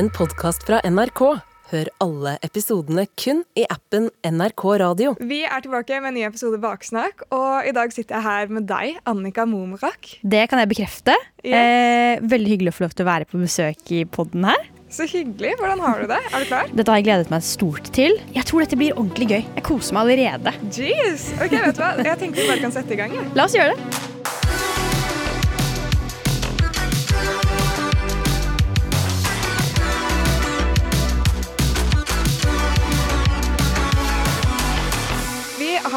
en podkast fra NRK. Hør alle episodene kun i appen NRK Radio. Vi er tilbake med en ny episode Baksnakk, og i dag sitter jeg her med deg, Annika Momrak. Det kan jeg bekrefte. Eh, veldig hyggelig å få lov til å være på besøk i podden her. Så hyggelig. Hvordan har du det? Er du klar? Dette har jeg gledet meg stort til. Jeg tror dette blir ordentlig gøy. Jeg koser meg allerede. Jeez. Ok, vet du hva? Jeg tenker vi bare kan sette i gang. Ja. La oss gjøre det.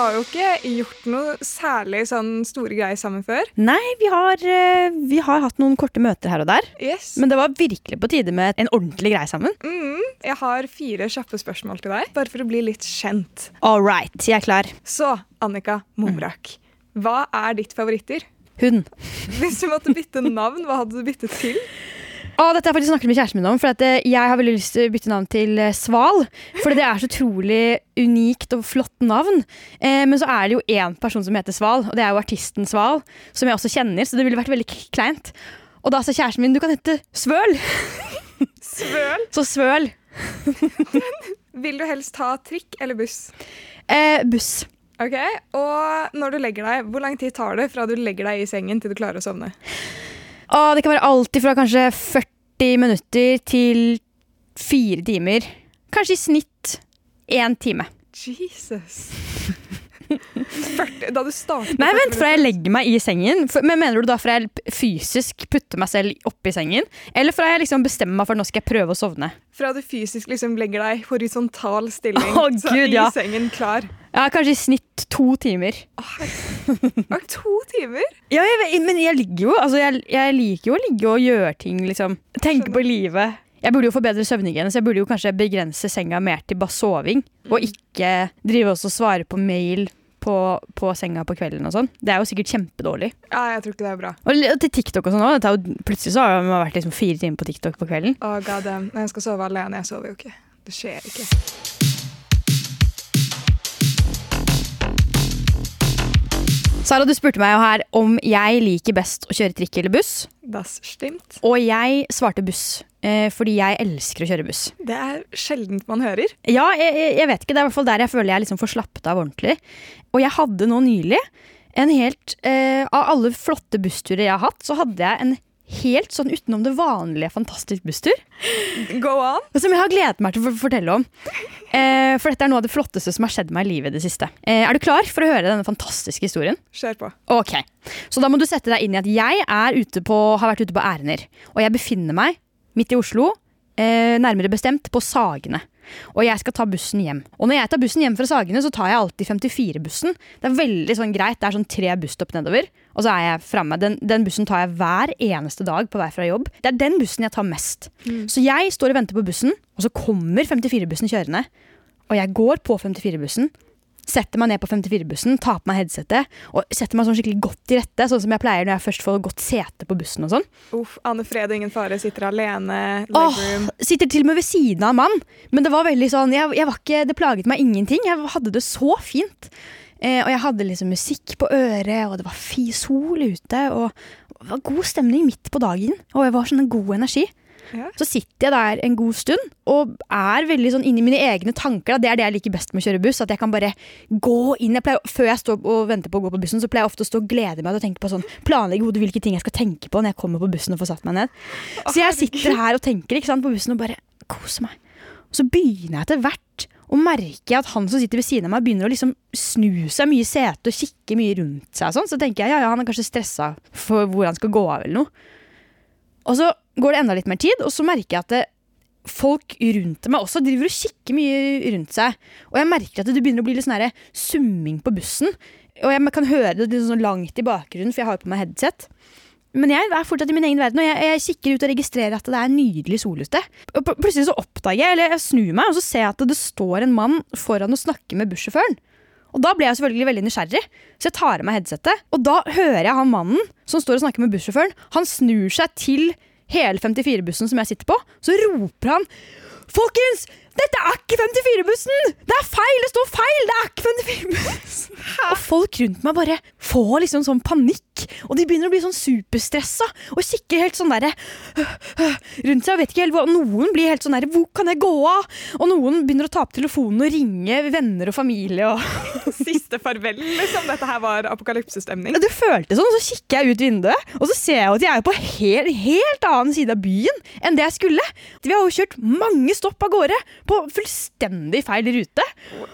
Har jo ikke gjort noe særlig sånn store greier sammen før. Nei, vi har, eh, vi har hatt noen korte møter her og der. Yes. Men det var virkelig på tide med en ordentlig greie sammen. Mm, jeg har fire kjappe spørsmål til deg, bare for å bli litt kjent. All right, jeg er klar. Så, Annika Momrak, hva er ditt favoritter? Hund. Hvis du måtte bytte navn, hva hadde du byttet til? Å, dette har jeg faktisk snakket med kjæresten min om, for at eh, jeg har veldig lyst til å bytte navn til eh, Sval. For det er så utrolig unikt og flott navn. Eh, men så er det jo én person som heter Sval, og det er jo artisten Sval, som jeg også kjenner, så det ville vært veldig kleint. Og da sa kjæresten min du kan hete Svøl. Svøl. Så Svøl. Vil du helst ta trikk eller buss? Eh, buss. Ok, Og når du legger deg, hvor lang tid tar det fra du legger deg i sengen til du klarer å sovne? Å, det kan være alltid fra kanskje 40 minutter til fire timer. Kanskje i snitt én time. Jesus. 40, da du startet Nei, vent, fra jeg legger meg i sengen. For, men Mener du da fra jeg fysisk putter meg selv oppi sengen? Eller fra jeg liksom bestemmer meg for nå skal jeg prøve å sovne? Fra du fysisk liksom legger deg i horisontal stilling, Å, så Gud, i ja. sengen klar. Ja, Kanskje i snitt to timer. To timer? Ja, jeg, vet- Men jeg ligger jo altså jeg, jeg liker jo å ligge og gjøre ting, liksom. Tenke på livet. Jeg burde jo få bedre søvnhygiene, så jeg burde jo kanskje begrense senga mer til bare soving. Og ikke drive også og svare på mail på, på senga på kvelden og sånn. Det er jo sikkert kjempedårlig. Ja, jeg tror ikke det er bra. Og li- og til TikTok og sånn òg. Plutselig så har man vært liksom fire timer på TikTok på kvelden. Å, god damn. Når jeg skal sove alene, jeg sover jo ikke. Det skjer ikke. Sara, du spurte meg jo her om jeg liker best å kjøre trikk eller buss. Das stimmt. Og jeg svarte buss, eh, fordi jeg elsker å kjøre buss. Det er sjeldent man hører. Ja, jeg, jeg- jeg vet ikke, det er i hvert fall der jeg føler jeg liksom får slappet av ordentlig. Og jeg hadde nå nylig en helt eh, Av alle flotte bussturer jeg har hatt, så hadde jeg en helt sånn utenom det vanlige fantastisk busstur. Go on. Som jeg har gledet meg til å fortelle om. Eh, for dette er noe av det flotteste som har skjedd meg i livet i det siste. Eh, er du klar for å høre denne fantastiske historien? Kjør på. Ok, Så da må du sette deg inn i at jeg er ute på, har vært ute på ærender. Og jeg befinner meg midt i Oslo, eh, nærmere bestemt på Sagene. Og jeg skal ta bussen hjem. Og når jeg tar bussen hjem fra Sagene, så tar jeg alltid 54-bussen. Det er veldig sånn greit. Det er sånn tre busstopp nedover, og så er jeg framme. Den, den bussen tar jeg hver eneste dag på vei fra jobb. Det er den bussen jeg tar mest. Så jeg står og venter på bussen, og så kommer 54-bussen kjørende. Og jeg går på 54-bussen, setter meg ned på 54-bussen, tar på meg headsetet og setter meg sånn skikkelig godt til rette, sånn som jeg pleier når jeg først får godt sete på bussen. og sånn. Uff, Anne Fred og ingen fare sitter alene. Åh, sitter til og med ved siden av en mann. Men det var veldig sånn, jeg, jeg var ikke, det plaget meg ingenting. Jeg hadde det så fint. Eh, og jeg hadde liksom musikk på øret, og det var fi sol ute. Og det var god stemning midt på dagen. Og jeg var sånn en god energi. Ja. Så sitter jeg der en god stund og er veldig sånn inni mine egne tanker. Da. Det er det jeg liker best med å kjøre buss. At jeg kan bare gå inn. Jeg pleier, før jeg står og venter på å gå på bussen, så pleier jeg ofte å stå og glede meg å tenke på sånn, planlegge hodet hvilke ting jeg skal tenke på når jeg kommer på bussen og får satt meg ned. Så jeg sitter her og tenker ikke sant, på bussen og bare koser meg. Og så begynner jeg etter hvert å merke at han som sitter ved siden av meg, begynner å liksom snu seg mye i setet og kikke mye rundt seg. Sånn. Så tenker jeg ja, ja, han er kanskje stressa for hvor han skal gå av eller noe. Og så går det enda litt mer tid, og så merker jeg at det, folk rundt meg også driver og kikker mye rundt seg. Og jeg merker at det begynner å bli litt sånn summing på bussen. Og jeg kan høre det litt sånn langt i bakgrunnen, for jeg har jo på meg headset. Men jeg er fortsatt i min egen verden, og jeg, jeg kikker ut og registrerer at det er nydelig sol ute. Og plutselig så oppdager jeg, eller jeg snur meg, og så ser jeg at det står en mann foran og snakker med bussjåføren. Og da ble jeg selvfølgelig veldig nysgjerrig, så jeg tar av meg headsetet. Og da hører jeg han mannen som står og snakker med bussjåføren, han snur seg til hele 54-bussen som jeg sitter på, så roper han Folkens! Dette er ikke 54-bussen! Det er feil! Det står feil! Det er ikke 54-bussen! Og folk rundt meg bare får liksom sånn panikk. og de begynner å bli sånn superstressa og kikker helt sånn derre rundt seg og vet ikke helt Noen blir helt sånn derre Hvor kan jeg gå av? Og noen begynner å ta opp telefonen og ringe venner og familie og Siste farvel, liksom. Dette her var apokalypsestemning. Det føltes sånn, og så kikker jeg ut vinduet, og så ser jeg at jeg er på helt, helt annen side av byen enn det jeg skulle. Vi har jo kjørt mange stopp av gårde på fullstendig feil rute.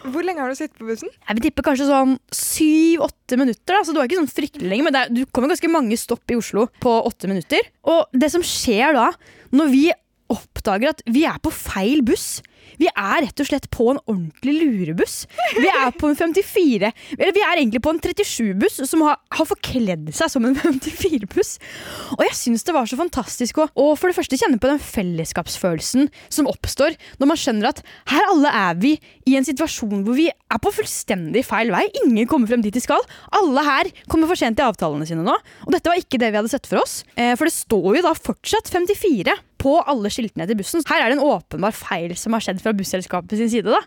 Hvor lenge har du sittet på bussen? Jeg vil tippe kanskje sånn syv-åtte minutter, da, så du er ikke sånn fryktelig lenge, men det er, du kommer ganske mange stopp i Oslo på åtte minutter. Og det som skjer da, når vi oppdager at vi er på feil buss vi er rett og slett på en ordentlig lurebuss. Vi er på en 54 Eller vi er egentlig på en 37-buss som har, har, forkledd seg som en 54-buss. Og jeg syns det var så fantastisk å, å for det første kjenne på den fellesskapsfølelsen som oppstår når man skjønner at her alle er vi i en situasjon hvor vi er på fullstendig feil vei. Ingen kommer frem dit de skal. Alle her kommer for sent til avtalene sine nå. Og dette var ikke det vi hadde sett for oss. Eh, for det står jo da fortsatt 54 på alle skiltene til bussen. Her er det en åpenbar feil som har skjedd fra busselskapet sin side. da.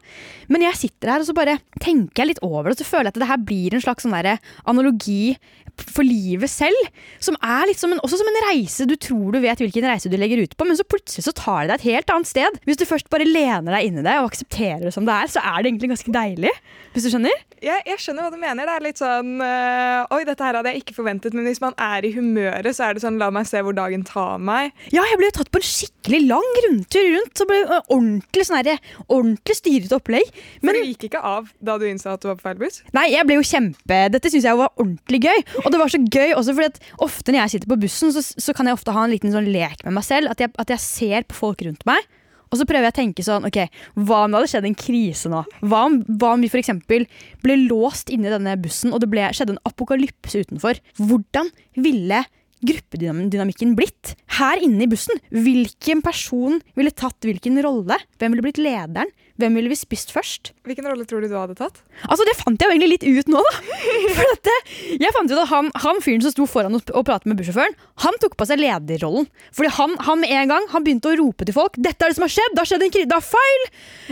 Men jeg sitter her og så bare tenker jeg litt over det, og så føler jeg at det her blir en slags sånn analogi for livet selv. Som er litt som en, også som en reise. Du tror du vet hvilken reise du legger ut på, men så plutselig så tar det deg et helt annet sted. Hvis du først bare lener deg inn i det og aksepterer det som det er, så er det egentlig ganske deilig. Hvis du skjønner? Ja, jeg skjønner hva du mener. Det er litt sånn øh, Oi, dette her hadde jeg ikke forventet, men hvis man er i humøret, så er det sånn La meg se hvor dagen tar meg. Ja, jeg ble jo tatt på en skikkelig lang rundtur rundt. Så ble det ordentlig sånn ordentlig styrete opplegg. Men For du gikk ikke av da du innså at du var på feil buss? Nei, jeg ble jo kjempe Dette syns jeg var ordentlig gøy. Og det var så gøy også fordi at ofte når jeg sitter på bussen, så, så kan jeg ofte ha en liten sånn lek med meg selv. At jeg, at jeg ser på folk rundt meg. Og så prøver jeg å tenke sånn, ok, Hva om det hadde skjedd en krise nå? Hva om, hva om vi f.eks. ble låst inne i denne bussen, og det ble, skjedde en apokalypse utenfor? Hvordan ville gruppedynamikken blitt? Her inne i bussen, hvilken person ville tatt hvilken rolle? Hvem ville blitt lederen? Hvem ville vi spist først? Hvilken rolle tror du du hadde tatt? Altså, Det fant jeg jo egentlig litt ut nå, da. For dette, jeg fant ut at han, han fyren som sto foran og, pratet med bussjåføren, han tok på seg lederrollen. Fordi han, han med en gang han begynte å rope til folk 'Dette er det som har skjedd! Det har skjedd en er feil!'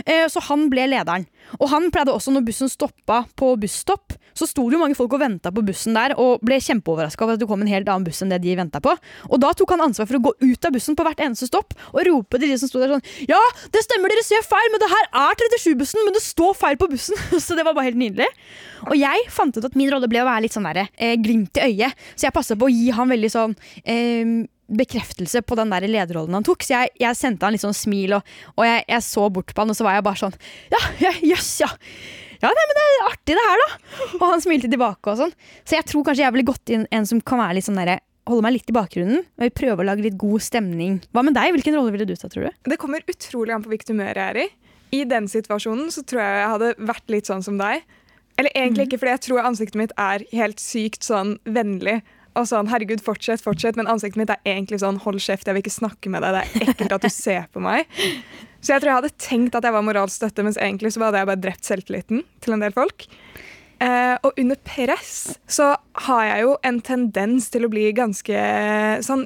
Eh, så han ble lederen. Og han pleide også, når bussen stoppa på busstopp, så sto det jo mange folk og venta på bussen der og ble kjempeoverraska over at det kom en helt annen buss enn det de venta på. Og da tok han ansvar for å gå ut av bussen på hvert eneste stopp og rope til de som sto der sånn Ja, det stemmer, dere ser feil, men det her er 37-bussen, men det står feil på bussen. så det var bare helt nydelig. Og jeg fant ut at min rolle ble å være litt sånn der, eh, glimt i øyet, så jeg passa på å gi han veldig sånn eh, bekreftelse på den der lederrollen han tok. Så jeg, jeg sendte han litt sånn smil, og, og jeg, jeg, så bort på han, og så var jeg bare sånn Ja, jøss, yes, ja. Ja, nei, men det er artig det her, da. Og han smilte tilbake og sånn. Så jeg tror kanskje jeg ville gått inn en som kan være litt sånn derre holde meg litt i bakgrunnen og prøve å lage litt god stemning. Hva med deg? Hvilken rolle ville du ta, tror du? Det kommer utrolig an på hvilket humør jeg er i. I den situasjonen så tror jeg jeg hadde vært litt sånn som deg. Eller egentlig mm. ikke, fordi jeg tror ansiktet mitt er helt sykt sånn vennlig og sånn 'herregud, fortsett, fortsett', men ansiktet mitt er egentlig sånn 'hold kjeft, jeg vil ikke snakke med deg', det er ekkelt at du ser på meg. Så jeg tror jeg hadde tenkt at jeg var moralsk støtte, mens egentlig så hadde jeg bare drept selvtilliten til en del folk. Eh, og under press så har jeg jo en tendens til å bli ganske sånn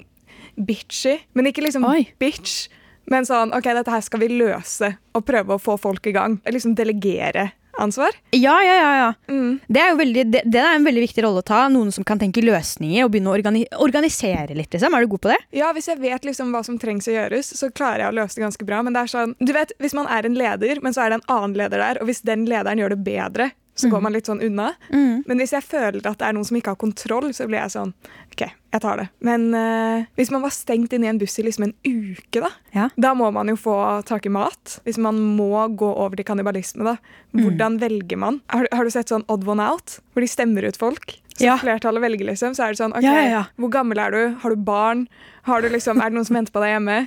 bitchy. Men ikke liksom Oi. bitch, men sånn OK, dette her skal vi løse, og prøve å få folk i gang. Liksom delegere ansvar? Ja, ja, ja. ja. Mm. Det, er veldig, det, det, er en veldig viktig rolle å ta. Noen som kan tenke løsninger og begynne å organi organisere litt. Liksom. Er du god på det? Ja, hvis jeg vet liksom hva som trengs å gjøres, så klarer jeg å løse det ganske bra. Men det er sånn, du vet, hvis man er en leder, men så er det en annen leder der, og hvis den lederen gjør det bedre, så går mm. man litt sånn unna. Mm. Men hvis jeg føler at det er noen som ikke har kontroll, så blir jeg sånn OK, jeg tar det. Men uh, hvis man var stengt inne i en buss i liksom en uke, da, ja. da må man jo få tak i mat. Hvis man må gå over til kannibalisme, da. Hvordan mm. velger man? Har, har, du sett sånn Odd One Out, hvor de stemmer ut folk? Så ja. flertallet velger, liksom. Så er det sånn OK, ja, hvor gammel er du? Har du barn? Har du liksom, er det noen som venter på deg hjemme?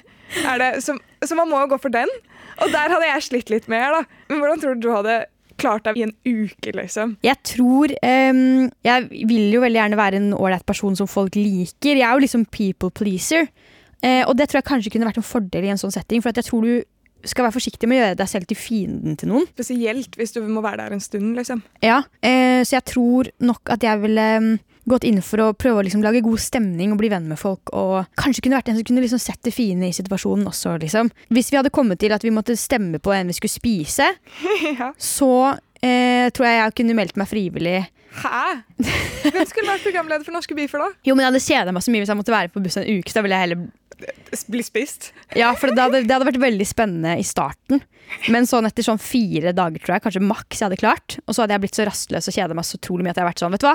Det, så, så man må jo gå for den. Og der hadde jeg slitt litt mer, da. Men hvordan tror du du hadde klart deg i en uke, liksom? Jeg tror um, Jeg vil jo veldig gjerne være en ålreit person som folk liker. Jeg er jo liksom people pleaser. Uh, og det tror jeg kanskje kunne vært en fordel i en sånn setting. For jeg tror du skal være forsiktig med å gjøre deg selv til fienden til noen. Spesielt hvis du må være der en stund, liksom. Ja, uh, så jeg tror nok at jeg ville um, gått inn for å prøve å liksom lage god stemning og bli venn med folk. Og kanskje kunne vært en som kunne liksom sett det fine i situasjonen også. Liksom. Hvis vi hadde kommet til at vi måtte stemme på en vi skulle spise, ja. så eh, tror jeg jeg kunne meldt meg frivillig. Hæ? Hvem skulle vært programleder for Norske Beefer, da? Jo, men Jeg hadde kjeda meg så mye hvis jeg måtte være på bussen en uke. Så da ville jeg heller Bli spist? Ja, for det hadde, det hadde vært veldig spennende i starten. Men sånn etter sånn fire dager, tror jeg, kanskje maks jeg hadde klart. Og så hadde jeg blitt så rastløs og kjeda meg så utrolig mye at jeg hadde vært sånn, vet du hva,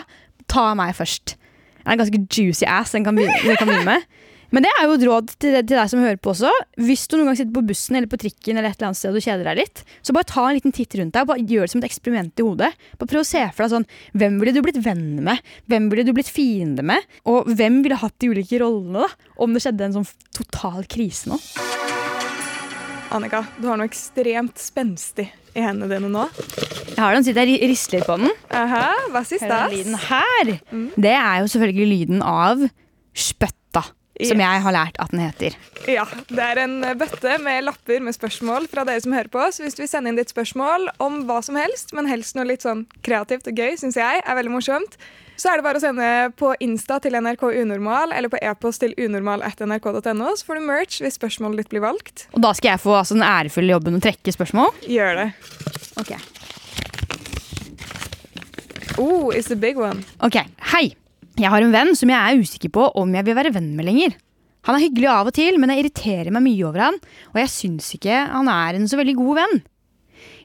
ta meg først. Jeg er en ganske juicy ass den kan begynne, med. Men det er jo et råd til, til deg som hører på også. Hvis du noen gang sitter på bussen eller på trikken eller et eller annet sted og du kjeder deg litt, så bare ta en liten titt rundt deg og bare gjør det som et eksperiment i hodet. Bare Prøv å se for deg sånn Hvem ville du blitt venn med? Hvem ville du blitt fiende med? Og hvem ville hatt de ulike rollene, da? Om det skjedde en sånn total krise nå. Annika, du har noe ekstremt spenstig i hendene dine nå. Jeg har den, sitter jeg og risler på den. Aha, hva sist du lyden her, her? Det er jo selvfølgelig lyden av spøtta, som jeg har lært at den heter. Ja, det er en bøtte med lapper med spørsmål fra dere som hører på. Så hvis du vil sende inn ditt spørsmål om hva som helst, men helst noe litt sånn kreativt og gøy, syns jeg er veldig morsomt, så er det bare å sende på Insta til NRK Unormal eller på e-post til unormal.nrk.no, så får du merch hvis spørsmålet ditt blir valgt. Og da skal jeg få altså, den ærefulle jobben å trekke spørsmål. Gjør det. Ok. Oh, it's a big one. Ok, Hei. Jeg har en venn som jeg er usikker på om jeg vil være venn med lenger. Han er hyggelig av og til, men jeg irriterer meg mye over han, og jeg syns ikke han er en så veldig god venn.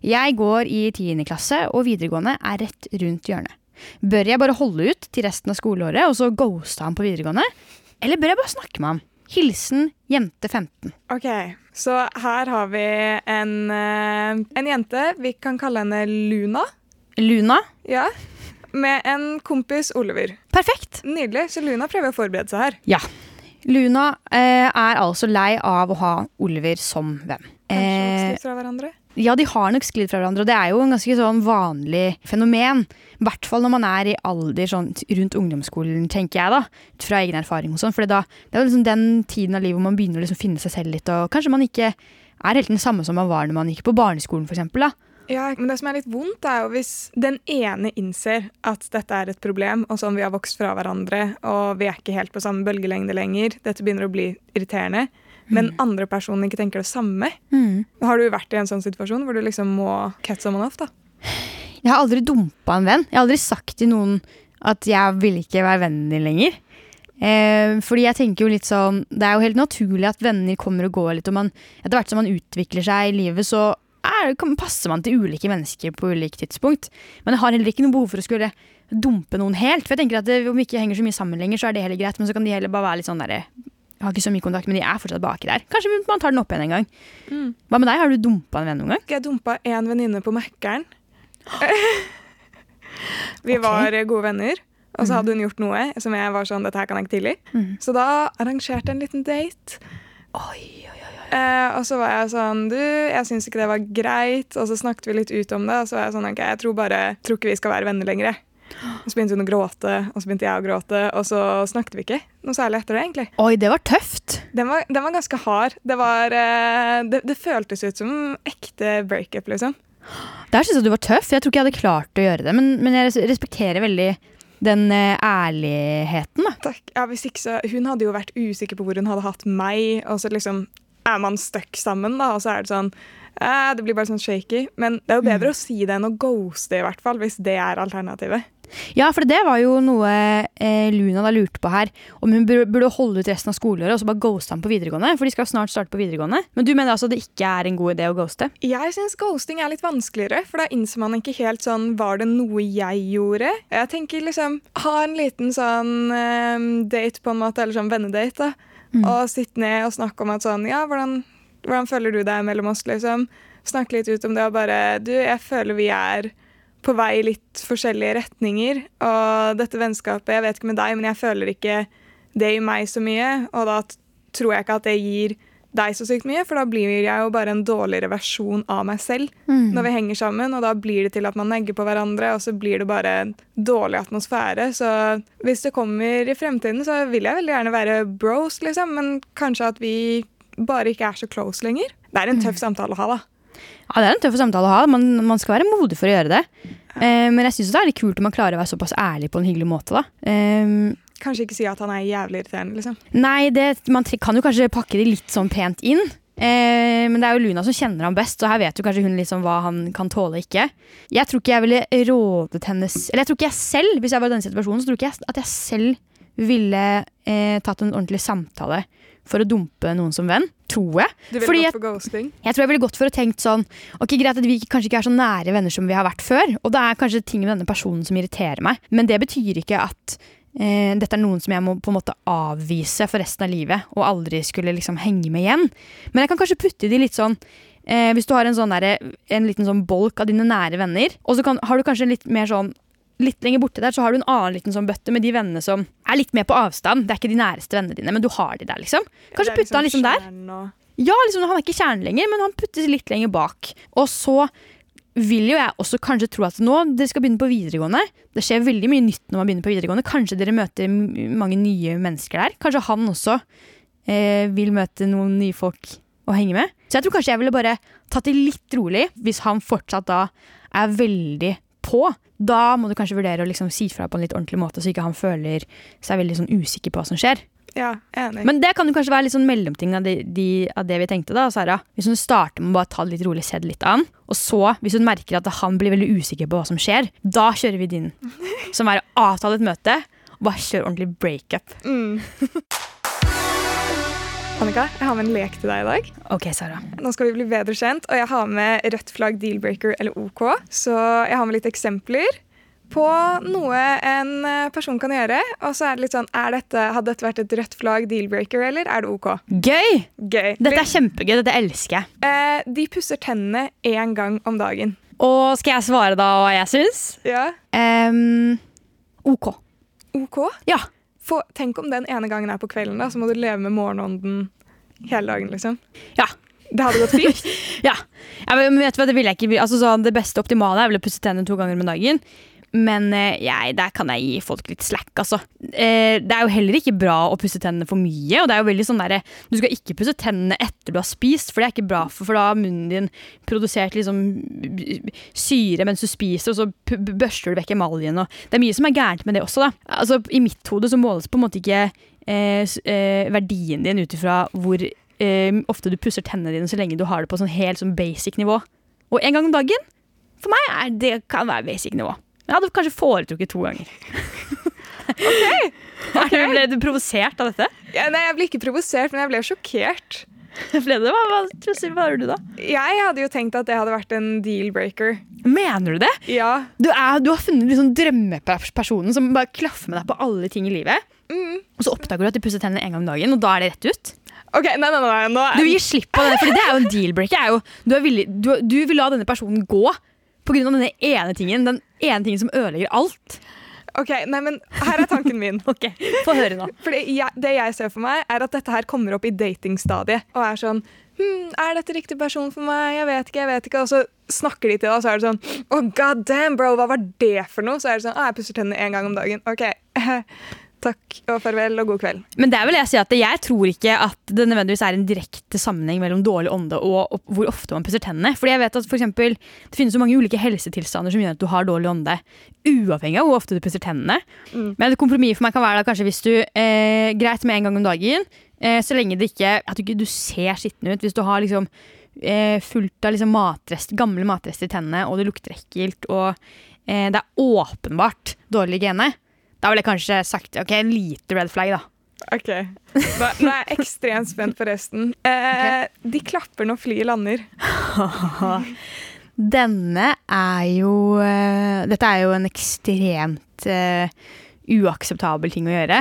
Jeg går i 10. klasse, og videregående er rett rundt hjørnet. Bør jeg bare holde ut til resten av skoleåret og så ghoste han på videregående? Eller bør jeg bare snakke med ham? Hilsen jente 15. Ok, så her har vi en, eh, en jente. Vi kan kalle henne Luna. Luna? Ja. Med en kompis Oliver. Perfekt. Nydelig. Så Luna prøver å forberede seg her. Ja. Luna eh, er altså lei av å ha Oliver som venn. Kanskje Eh, fra hverandre. Ja, de har nok sklidd fra hverandre, og det er jo en ganske sånn vanlig fenomen. I hvert fall når man er i alder sånn rundt ungdomsskolen, tenker jeg da. Fra egen erfaring og sånn. For da, det er liksom den tiden av livet hvor man begynner å liksom finne seg selv litt, og kanskje man ikke er helt den samme som man var når man gikk på barneskolen, for eksempel. Ja, men det som er litt vondt, er jo hvis den ene innser at dette er et problem, og sånn vi har vokst fra hverandre, og vi er ikke helt på samme bølgelengde lenger, dette begynner å bli irriterende, men andre personer ikke tenker det samme. Har du vært i en sånn situasjon hvor du liksom må catch someone off, da? Jeg har aldri dumpa en venn. Jeg har aldri sagt til noen at jeg vil ikke være vennen din lenger. Eh, fordi jeg tenker jo litt sånn Det er jo helt naturlig at venner kommer og går litt, og man, etter hvert som man utvikler seg i livet, så er, passer man til ulike mennesker på ulike tidspunkt. Men jeg har heller ikke noe behov for å skulle dumpe noen helt. For jeg tenker at det, Om vi ikke henger så mye sammen lenger, så er det heller greit. Men så kan de heller bare være litt sånn derre har ikke så mye kontakt, men de er fortsatt baki der. Kanskje man tar den opp igjen en gang. Hva med deg? Har du dumpa en venn noen gang? Jeg dumpa en venninne på Mækkern. Vi okay. var eh, gode venner, og så hadde hun gjort noe som jeg var sånn Dette her kan jeg ikke tilgi. Så da arrangerte jeg en liten date. Eh, og så var jeg sånn Du, jeg syns ikke det var greit. Og så snakket vi litt ut om det, og så var jeg sånn Ok, jeg tror bare tror ikke vi skal være venner lenger. jeg». Og så begynte hun å gråte, og så begynte jeg å gråte, og så snakket vi ikke noe særlig etter det, egentlig. Oi, det var tøft. Den var, den var ganske hard. Det, var, eh, det, det føltes ut som ekte breakup, liksom. Der syns jeg du var tøff. Jeg tror ikke jeg hadde klart å gjøre det. Men, men jeg respekterer veldig den eh, ærligheten. da. Takk. Ja, hvis ikke så, hun hadde jo vært usikker på hvor hun hadde hatt meg, og så liksom er man stuck sammen, da, og så er det sånn eh, Det blir bare sånn shaky. Men det er jo bedre å si det enn å ghoste, i hvert fall, hvis det er alternativet. Ja, for det var jo noe eh, Luna da lurte på her. Om hun burde, holde ut resten av skoleåret og så bare ghoste ham på videregående. For de skal snart starte på videregående. Men du mener altså det ikke er en god idé å ghoste? Jeg syns ghosting er litt vanskeligere, for da innser man ikke helt sånn Var det noe jeg gjorde? Jeg tenker liksom Ha en liten sånn eh, date, på en måte, eller sånn vennedate, da. Og sitte ned og snakke om at sånn Ja, hvordan, hvordan føler du deg mellom oss, liksom? Snakke litt ut om det og bare Du, jeg føler vi er på vei i litt forskjellige retninger, og dette vennskapet Jeg vet ikke med deg, men jeg føler ikke det i meg så mye, og da tror jeg ikke at det gir deg så sykt mye, for da blir jeg jo bare en dårligere versjon av meg selv når vi henger sammen, og da blir det til at man negger på hverandre, og så blir det bare en dårlig atmosfære. Så hvis det kommer i fremtiden, så vil jeg veldig gjerne være bros, liksom, men kanskje at vi bare ikke er så close lenger. Det er en tøff samtale å ha, da. Ja, Det er en tøff samtale å ha. Man, man skal være modig for å gjøre det. Eh, men jeg syns det er litt kult om man klarer å være såpass ærlig på en hyggelig måte. da. Eh, Kanskje ikke si at han er jævlig irriterende, liksom. nei, det, man kan jo kanskje pakke det litt sånn pent inn. Eh, men det er jo Luna som kjenner ham best, og her vet jo kanskje hun liksom hva han kan tåle og ikke. Jeg tror ikke jeg ville rådet hennes Eller jeg tror ikke jeg selv, hvis jeg var i denne situasjonen, så tror ikke jeg at jeg selv ville eh, tatt en ordentlig samtale for å dumpe noen som venn. Tror jeg. Du ville gått for ghosting? Jeg tror jeg ville gått for å tenkt sånn Ok, greit at vi kanskje ikke er så nære venner som vi har vært før, og det er kanskje ting med denne personen som irriterer meg, men det betyr ikke at eh, dette er noen som jeg må på en måte avvise for resten av livet, og aldri skulle liksom henge med igjen. Men jeg kan kanskje putte de litt sånn eh, Hvis du har en, sånn der, en liten sånn bolk av dine nære venner, og så kan, har du kanskje en litt mer sånn Litt lenger borte der så har du en annen liten sånn bøtte med de vennene som er litt mer på avstand. Det er ikke de næreste vennene dine, men du har de der, liksom. Kanskje putte han liksom der. og- Ja, liksom, han er ikke kjernen lenger, men han puttes litt lenger bak. Og så vil jo jeg også kanskje tro at nå dere skal begynne på videregående. Det skjer veldig mye nytt når man begynner på videregående. Kanskje dere møter mange nye mennesker der. Kanskje han også eh, vil møte noen nye folk å henge med. Så jeg tror kanskje jeg ville bare tatt det litt rolig hvis han fortsatt da er veldig på. Da må du kanskje vurdere å liksom si fra på en litt ordentlig måte, så ikke han føler seg veldig sånn usikker på hva som skjer. Ja, enig. Men det kan jo kanskje være litt sånn mellomting av, de, de, av det vi tenkte. da, Sara. Hvis hun starter med å bare ta det litt rolig, se det litt an. Og så, hvis hun merker at han blir veldig usikker på hva som skjer, da kjører vi din. Som er å avtale et møte og bare kjøre ordentlig breakup. Mm. Annika, jeg har med en lek til deg i dag. Ok, Sara. Nå skal vi bli bedre kjent, og jeg har med rødt flagg, deal-breaker eller OK. Så jeg har med litt eksempler på noe en person kan gjøre. Og så er det litt sånn, er dette, Hadde dette vært et rødt flagg, deal-breaker, eller er det OK? Gøy! Gøy. Dette er kjempegøy. Dette elsker jeg. Eh, de pusser tennene én gang om dagen. Og skal jeg svare da hva jeg syns? Ja. Um, OK. OK? Ja. For, tenk om den ene gangen er på kvelden, da, så må du leve med morgenånden hele dagen, liksom. Ja. Det hadde gått fint. Ja. ja men vet du hva, det vil jeg ikke. Altså, sånn, det beste optimale er vel å pusse tennene to ganger om dagen. Men eh, jeg, der kan jeg gi folk litt slack, altså. Eh, det er jo heller ikke bra å pusse tennene for mye. Og det er jo veldig sånn der, Du skal ikke pusse tennene etter du har spist, for det er ikke bra. For, for da har munnen din produsert liksom syre mens du spiser, og så børster du vekk emaljen. Og det er mye som er gærent med det også. da. Altså, I mitt hode så måles på en måte ikke eh, eh, verdien din ut ifra hvor eh, ofte du pusser tennene dine, så lenge du har det på sånn helt sånn basic nivå. Og en gang om dagen, for meg er det kan være basic nivå. Men jeg hadde kanskje foretrukket to ganger. Ok. Ble du provosert av dette? Ja, nei, jeg ble ikke provosert, men jeg ble sjokkert. Ble det? Hva, hva, hva, du da? Jeg hadde jo tenkt at det hadde vært en deal-breaker. Mener du det? Ja. Du, er, du har funnet liksom drømmepersonen som bare klaffer med deg på alle ting i livet. Mm. Og så oppdager du at de pusser tennene en gang om dagen, og da er det rett ut. OK, nei, nei, nei. nei. Du gir slipp på det, for det er jo en deal-breaker. er Du, du, du vil la denne personen gå pga. denne ene tingen. Den ene tingen som ødelegger alt. Ok, nei, men Her er tanken min. Ok, Få høre nå. Fordi jeg, Det jeg ser for meg, er at dette her kommer opp i datingstadiet. Og er sånn hm, Er dette riktig person for meg? Jeg vet ikke. jeg vet ikke Og så snakker de til deg, og så er det sånn Oh, god damn, bro, hva var det for noe? Så er det sånn ah, Jeg pusser tennene én gang om dagen. OK. Takk og farvel og god kveld. Men der vil jeg si at jeg tror ikke at det nødvendigvis er en direkte sammenheng mellom dårlig ånde og, hvor ofte man pusser tennene. Fordi jeg vet at for eksempel, Det finnes så mange ulike helsetilstander som gjør at du har dårlig ånde, uavhengig av hvor ofte du pusser tennene. Mm. Men et kompromiss for meg kan være da kanskje hvis du eh, Greit med en gang om dagen, eh, så lenge det ikke at du ikke du ser skitten ut. Hvis du har liksom eh, fullt av liksom matrest, gamle matrester i tennene, og det lukter ekkelt, og eh, det er åpenbart dårlig hygiene, da ville jeg kanskje sagt ok, en lite red flag, da. OK. Da, nå er jeg ekstremt spent på resten. Eh, De klapper når flyet lander. Denne er jo eh, Dette er jo en ekstremt uh, uakseptabel ting å gjøre.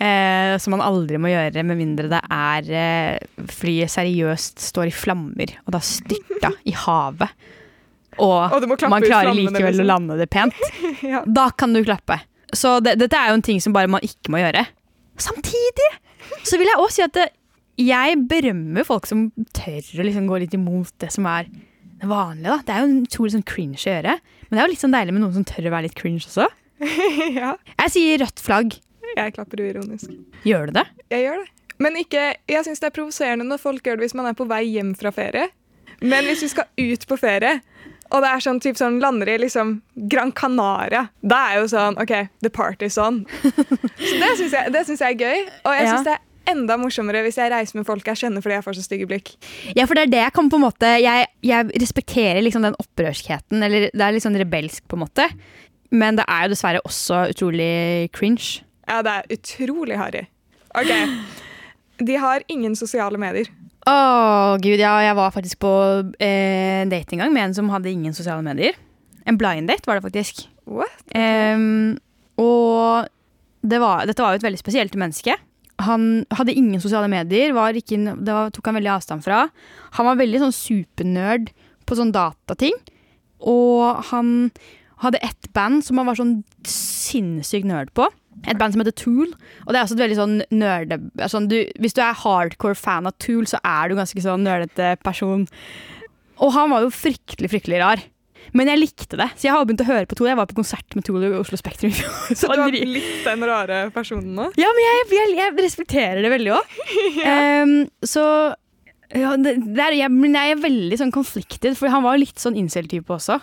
Uh, som man aldri må gjøre med mindre det er uh, flyet seriøst står i flammer og det har styrta i havet. Og, Og man klarer likevel liksom. å lande det pent. Ja. Da kan du klappe. Så det, dette er jo en ting som bare man ikke må gjøre. Samtidig så vil jeg også si at det, jeg berømmer folk som tør å liksom gå litt imot det som er det vanlige. da. Det er jo en utrolig sånn cringe å gjøre. Men det er jo litt sånn deilig med noen som tør å være litt cringe også. ja. Jeg sier rødt flagg. Jeg klapper uironisk. Gjør du det? Jeg gjør det. Men ikke, jeg syns det er provoserende når folk gjør det hvis man er på vei hjem fra ferie. Men hvis vi skal ut på ferie, og det er sånn, typ sånn lander i liksom Gran Canaria, da er jo sånn OK, the party's on. Så det syns jeg, det synes jeg er gøy. Og jeg Ja. syns det er enda morsommere hvis jeg reiser med folk jeg kjenner fordi jeg får så stygge blikk. Ja, for det er det jeg kan på en måte Jeg, jeg respekterer liksom den opprørskheten, eller det er litt sånn rebelsk, på en måte. Men det er jo dessverre også utrolig cringe. Ja, det er utrolig harry. Ok. De har ingen sosiale medier. Å, gud, ja. Jeg var faktisk på eh, en date en gang med en som hadde ingen sosiale medier. En blind date var det faktisk. What? Em, og det var, dette var jo et veldig spesielt menneske. Han hadde ingen sosiale medier, var ikke, det var, tok han veldig avstand fra. Han var veldig sånn supernerd på sånn datating. Og han hadde ett band som han var sånn sinnssykt nerd på. Et band som heter Tool. Og det er også et veldig sånn nerde... Sånn, du, hvis du er hardcore fan av Tool, så er du ganske sånn nerdete person. Og han var jo fryktelig, fryktelig rar. Men jeg likte det, så jeg har begynt å høre på Tool. Jeg var på konsert med Tool i Oslo Spektrum. Så du har blitt den rare personen nå? ja, men jeg, jeg, jeg respekterer det veldig òg. så ja, det, det er, jeg, jeg er veldig sånn conflicted, for han var litt sånn incel-type også.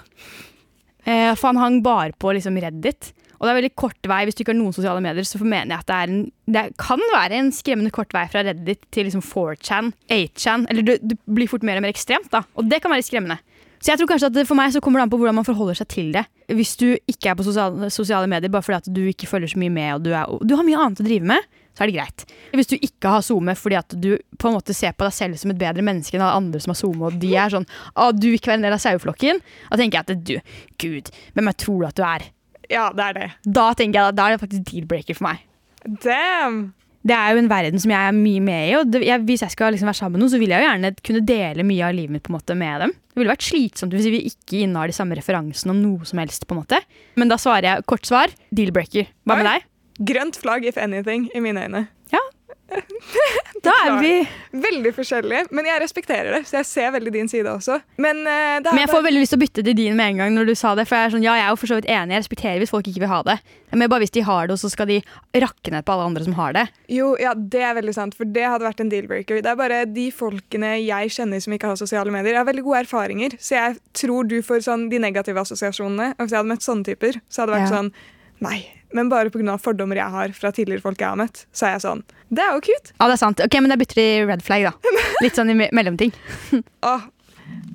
Eh, for han hang bare på liksom Reddit. Og det er veldig kort vei hvis du ikke har noen sosiale medier. Så mener jeg at det, en, det kan være en skremmende kort vei fra Reddit til liksom 4chan, 8chan. Eller du, du, blir fort mer og mer ekstremt, da. Og det kan være skremmende. Så jeg tror kanskje at For meg så kommer det an på hvordan man forholder seg til det. Hvis du ikke er på sosiale, sosiale medier bare fordi at du ikke følger så mye med, og du, er, du har mye annet å drive med, så er det greit. Hvis du ikke har SoMe fordi at du på en måte ser på deg selv som et bedre menneske enn andre som har SoMe, og de er sånn Å, du vil ikke være en del av saueflokken. Da tenker jeg at du, gud, hvem jeg tror du at du er? Ja, det er det. Da tenker jeg at da er det faktisk deal-breaker for meg. Damn! Det er jo en verden som jeg er mye med i, og det, jeg, hvis jeg skal liksom være sammen med noen, så vil jeg jo gjerne kunne dele mye av livet mitt på en måte med dem. Det ville vært slitsomt hvis vi ikke innehar de samme referansene om noe som helst. på en måte. Men da svarer jeg kort svar deal-breaker. Hva med deg? Grønt flagg, if anything, i mine øyne. Da er vi Veldig forskjellige, men jeg respekterer det, så jeg ser veldig din side også. Men, eh, det Men jeg får veldig lyst til å bytte til din med en gang når du sa det. For jeg er sånn, ja, jeg er jo for så vidt enig, jeg respekterer hvis folk ikke vil ha det. Men bare hvis de har det, og så skal de rakke ned på alle andre som har det. Jo, ja, det er veldig sant, for det hadde vært en deal-breaker. Det er bare de folkene jeg kjenner som ikke har sosiale medier. Jeg har veldig gode erfaringer, så jeg tror du får sånn de negative assosiasjonene. Og hvis jeg hadde møtt sånne typer, så hadde det vært Ja. sånn Nei. Men bare pga. fordommer jeg har fra tidligere folk jeg har møtt, så er jeg sånn Det er jo cute. Ja, det er sant. Ok, Men da bytter de red flag, da. Litt sånn i me- mellomting. Åh,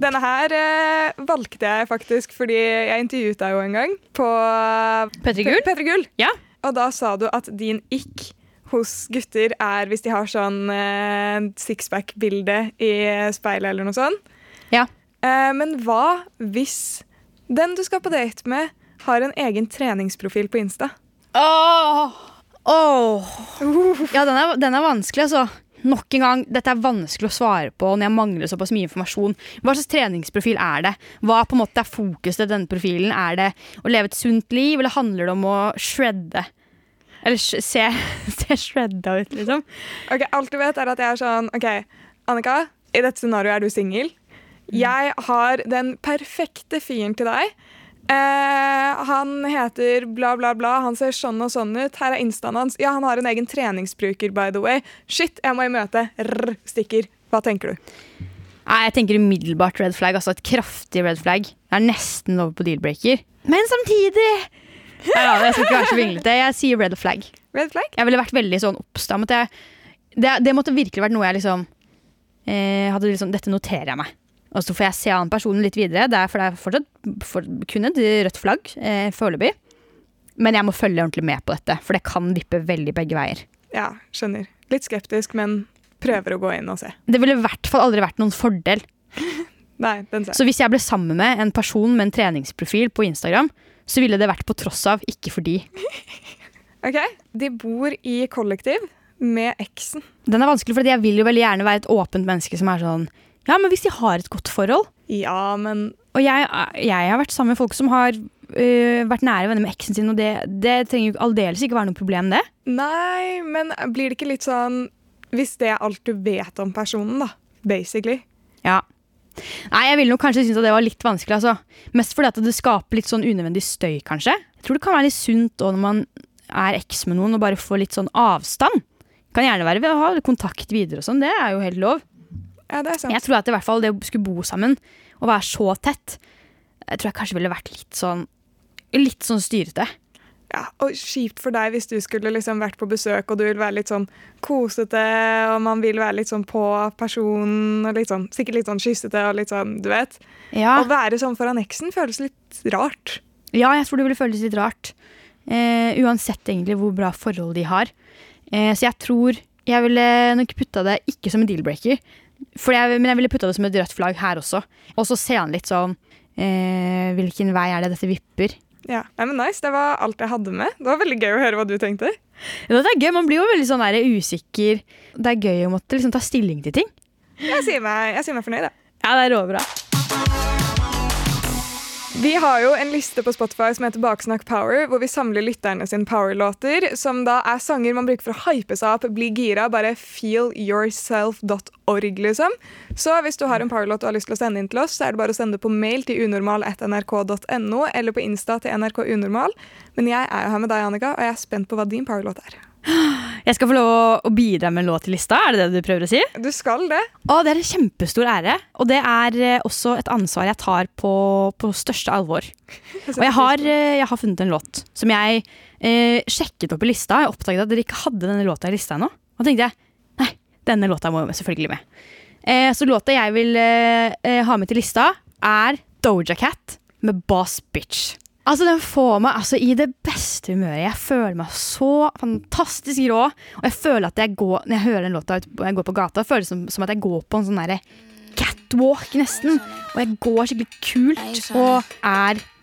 denne her eh, valgte jeg faktisk fordi jeg intervjuet deg jo en gang på Petter Gull? P- P3 Gull. Ja. Og da sa du at din ikk hos gutter er hvis de har sånn eh, sixpack-bilde i speilet eller noe sånt. Ja. Eh, men hva hvis den du skal på date med, har en egen treningsprofil på Insta? Åh! Oh. Ja, den er, den er vanskelig, altså. Nok en gang, dette er vanskelig å svare på når jeg mangler såpass mye informasjon. Hva slags treningsprofil er det? Hva på en måte er fokuset til denne profilen? Er det å leve et sunt liv, eller handler det om å shredde? Eller sh- se, se shredda ut, liksom. Ok, Alt du vet, er at jeg er sånn OK, Annika, i dette scenarioet er du singel. Jeg har den perfekte fyren til deg. Eh, han heter bla, bla, bla. Han ser sånn og sånn ut. Her er instaen hans. Ja, han har en egen treningsbruker, by the way. Shit, jeg må i møte. Rr, stikker. Hva tenker du? Nei, jeg tenker umiddelbart red flag. Altså et kraftig red flag. Det er nesten over på deal-breaker. Men samtidig ja, Jeg skal ikke være så vinglete. Jeg sier red flag. Red flag? Jeg ville vært veldig sånn oppstammet. Jeg, det, det måtte virkelig vært noe jeg liksom eh, hadde liksom Dette noterer jeg meg. Og så får jeg se an personen litt videre. Det er, for det er fortsatt for, kun et rødt flagg eh, foreløpig. Men jeg må følge ordentlig med på dette, for det kan vippe veldig begge veier. Ja, skjønner. Litt skeptisk, men prøver å gå inn og se. Det ville i hvert fall aldri vært noen fordel. Nei, den ser jeg. Så hvis jeg ble sammen med en person med en treningsprofil på Instagram, så ville det vært på tross av, ikke fordi. Ok, De bor i kollektiv med eksen. Den er vanskelig, for jeg vil jo veldig gjerne være et åpent menneske som er sånn Ja, men hvis de har et godt forhold Ja, men Og jeg, jeg har vært sammen med folk som har uh, vært nære venner med eksen sin, og det, det trenger jo aldeles ikke være noe problem, det. Nei, men blir det ikke litt sånn Hvis det er alt du vet om personen, da. Basically. Ja. Nei, jeg ville nok kanskje synes at det var litt vanskelig, altså. Mest fordi at det skaper litt sånn unødvendig støy, kanskje. Jeg tror det kan være litt sunt òg når man er eks med noen og bare får litt sånn avstand. Kan gjerne være ved å ha kontakt videre og sånn, det er jo helt lov. Ja, det er sant. Jeg tror at i hvert fall det å skulle bo sammen og være så tett, jeg tror jeg kanskje ville vært litt sånn Litt sånn styrete. ja, og kjipt for deg hvis du skulle liksom vært på besøk og du vil være litt sånn kosete, og man vil være litt sånn på personen, og litt sånn, sikkert litt sånn kyssete og litt sånn, du vet. Ja. Å være sånn foran eksen føles litt rart. Ja, jeg tror det ville føles litt rart. Eh, uansett egentlig hvor bra forhold de har. Eh, så jeg tror jeg ville nok putta det ikke som en deal-breaker, jeg, men jeg ville putta det som et rødt flagg her også. Og så ser han litt sånn eh, Hvilken vei er det dette vipper? Ja, Nei, men nice, Det var alt jeg hadde med. Det var veldig gøy å høre hva du tenkte. Ja, det er gøy, Man blir jo veldig sånn der usikker. Det er gøy å måtte liksom ta stilling til ting. Jeg sier meg, jeg sier meg fornøyd, jeg. Ja, det er råbra. Vi har jo en liste på Spotify som heter Baksnakk Power, hvor vi samler lytterne sine powerlåter, som da er sanger man bruker for å hype seg opp, bli gira, bare feelyourself.org, liksom. Så hvis du har en powerlåt du har lyst til å sende inn til oss, så er det bare å sende det på mail til unormal.nrk.no, eller på Insta til nrkunormal. Men jeg er jo her med deg, Annika, og jeg er spent på hva din powerlåt er. Jeg skal få lov å bidra med en låt til lista, er det det du prøver å si? Du skal det. Å, det er en kjempestor ære, og det er eh, også et ansvar jeg tar på, på største alvor. Og jeg har, eh, jeg har funnet en låt som jeg eh, sjekket opp i lista. Jeg oppdaget at dere ikke hadde denne låta i lista ennå. Og da tenkte jeg nei, denne låta må jo selvfølgelig med. Eh, så låta jeg vil eh, eh, ha med til lista, er Doja Cat med Boss Bitch. Altså Den får meg altså, i det beste humøret. Jeg føler meg så fantastisk rå. Og jeg føler at jeg går, når jeg hører den låta og jeg går på gata, føles det som, som at jeg går på en sånn derre catwalk, nesten. Og jeg går skikkelig kult og er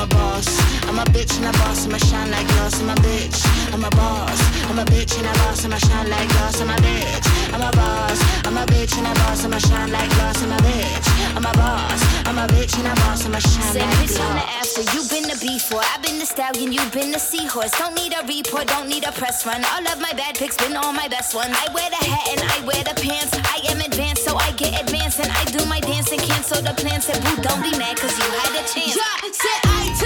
bitch, I'm a boss. I'm a bitch and a boss, I'ma shine like glass. I'm a bitch, I'm a boss. I'm a bitch and a boss, I'ma shine like glass. I'm a bitch, I'm a boss. I'm a bitch and a boss, I'ma shine like glass. I'm a bitch, I'm a boss. I'm a bitch and a boss, I'ma shine Said like bitch on the after, you been the before. I've been the stallion, you've been the seahorse. Don't need a report, don't need a press run. All of my bad pics been all my best ones. I wear the hat and I wear the pants. I am advanced, so I get advanced. And I do my dance and cancel the plans. Said, boo, don't be mad, cause you had a chance. Yeah, said it I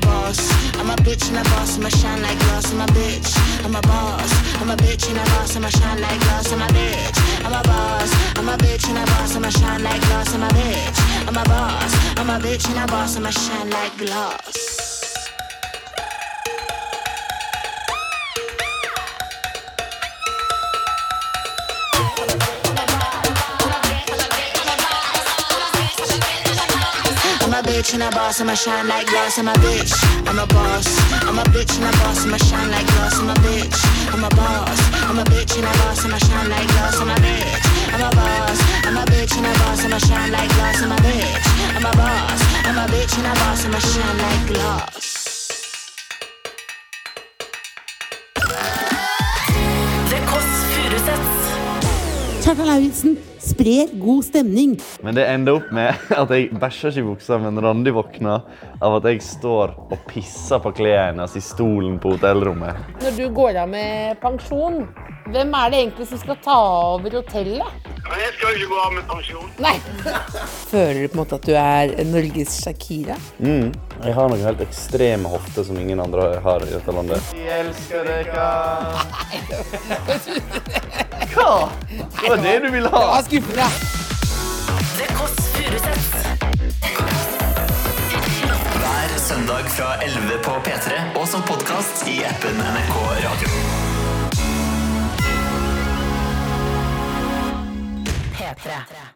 boss. I'm a bitch and a boss, I'ma shine like glass. I'm a bitch, I'm a boss. I'm a bitch and a boss, I'ma shine like glass. I'm a bitch, I'm a boss. I'm a bitch and a boss, I'ma shine like glass. I'm a bitch, I'm a boss. I'm a bitch and a boss, I'ma shine like glass. Bitch and a boss, I'ma shine like glass. I'm a bitch, I'm a boss. I'm a bitch and a boss, I'ma shine like glass. I'm a bitch, I'm a boss. I'm a bitch and a boss, I'ma shine like glass. I'm a bitch, I'm a boss. I'm a bitch and a boss, I'ma shine like glass. I'm a bitch, I'm a boss. I'm a bitch and a boss, I'ma shine like glass. Kjartan Lauritzen sprer god stemning. Men det ender opp med at jeg bæsjer ikke i buksa, men Randi våkner av at jeg står og pisser på klærne hennes i stolen på hotellrommet. Når du går av med pensjon, hvem er det egentlig som skal ta over hotellet? Men jeg skal jo ikke gå av med pensjon. Nei. Føler du på en måte at du er Norges Shakira? Mm. Jeg har noen helt ekstreme hofter som ingen andre har i dette landet. Vi elsker dere. Hva? Det var det du ville ha? Ja, skuffende. The Kåss Furuseths. Hver søndag fra 11 på P3 og som podkast i appen NRK Radio. P3.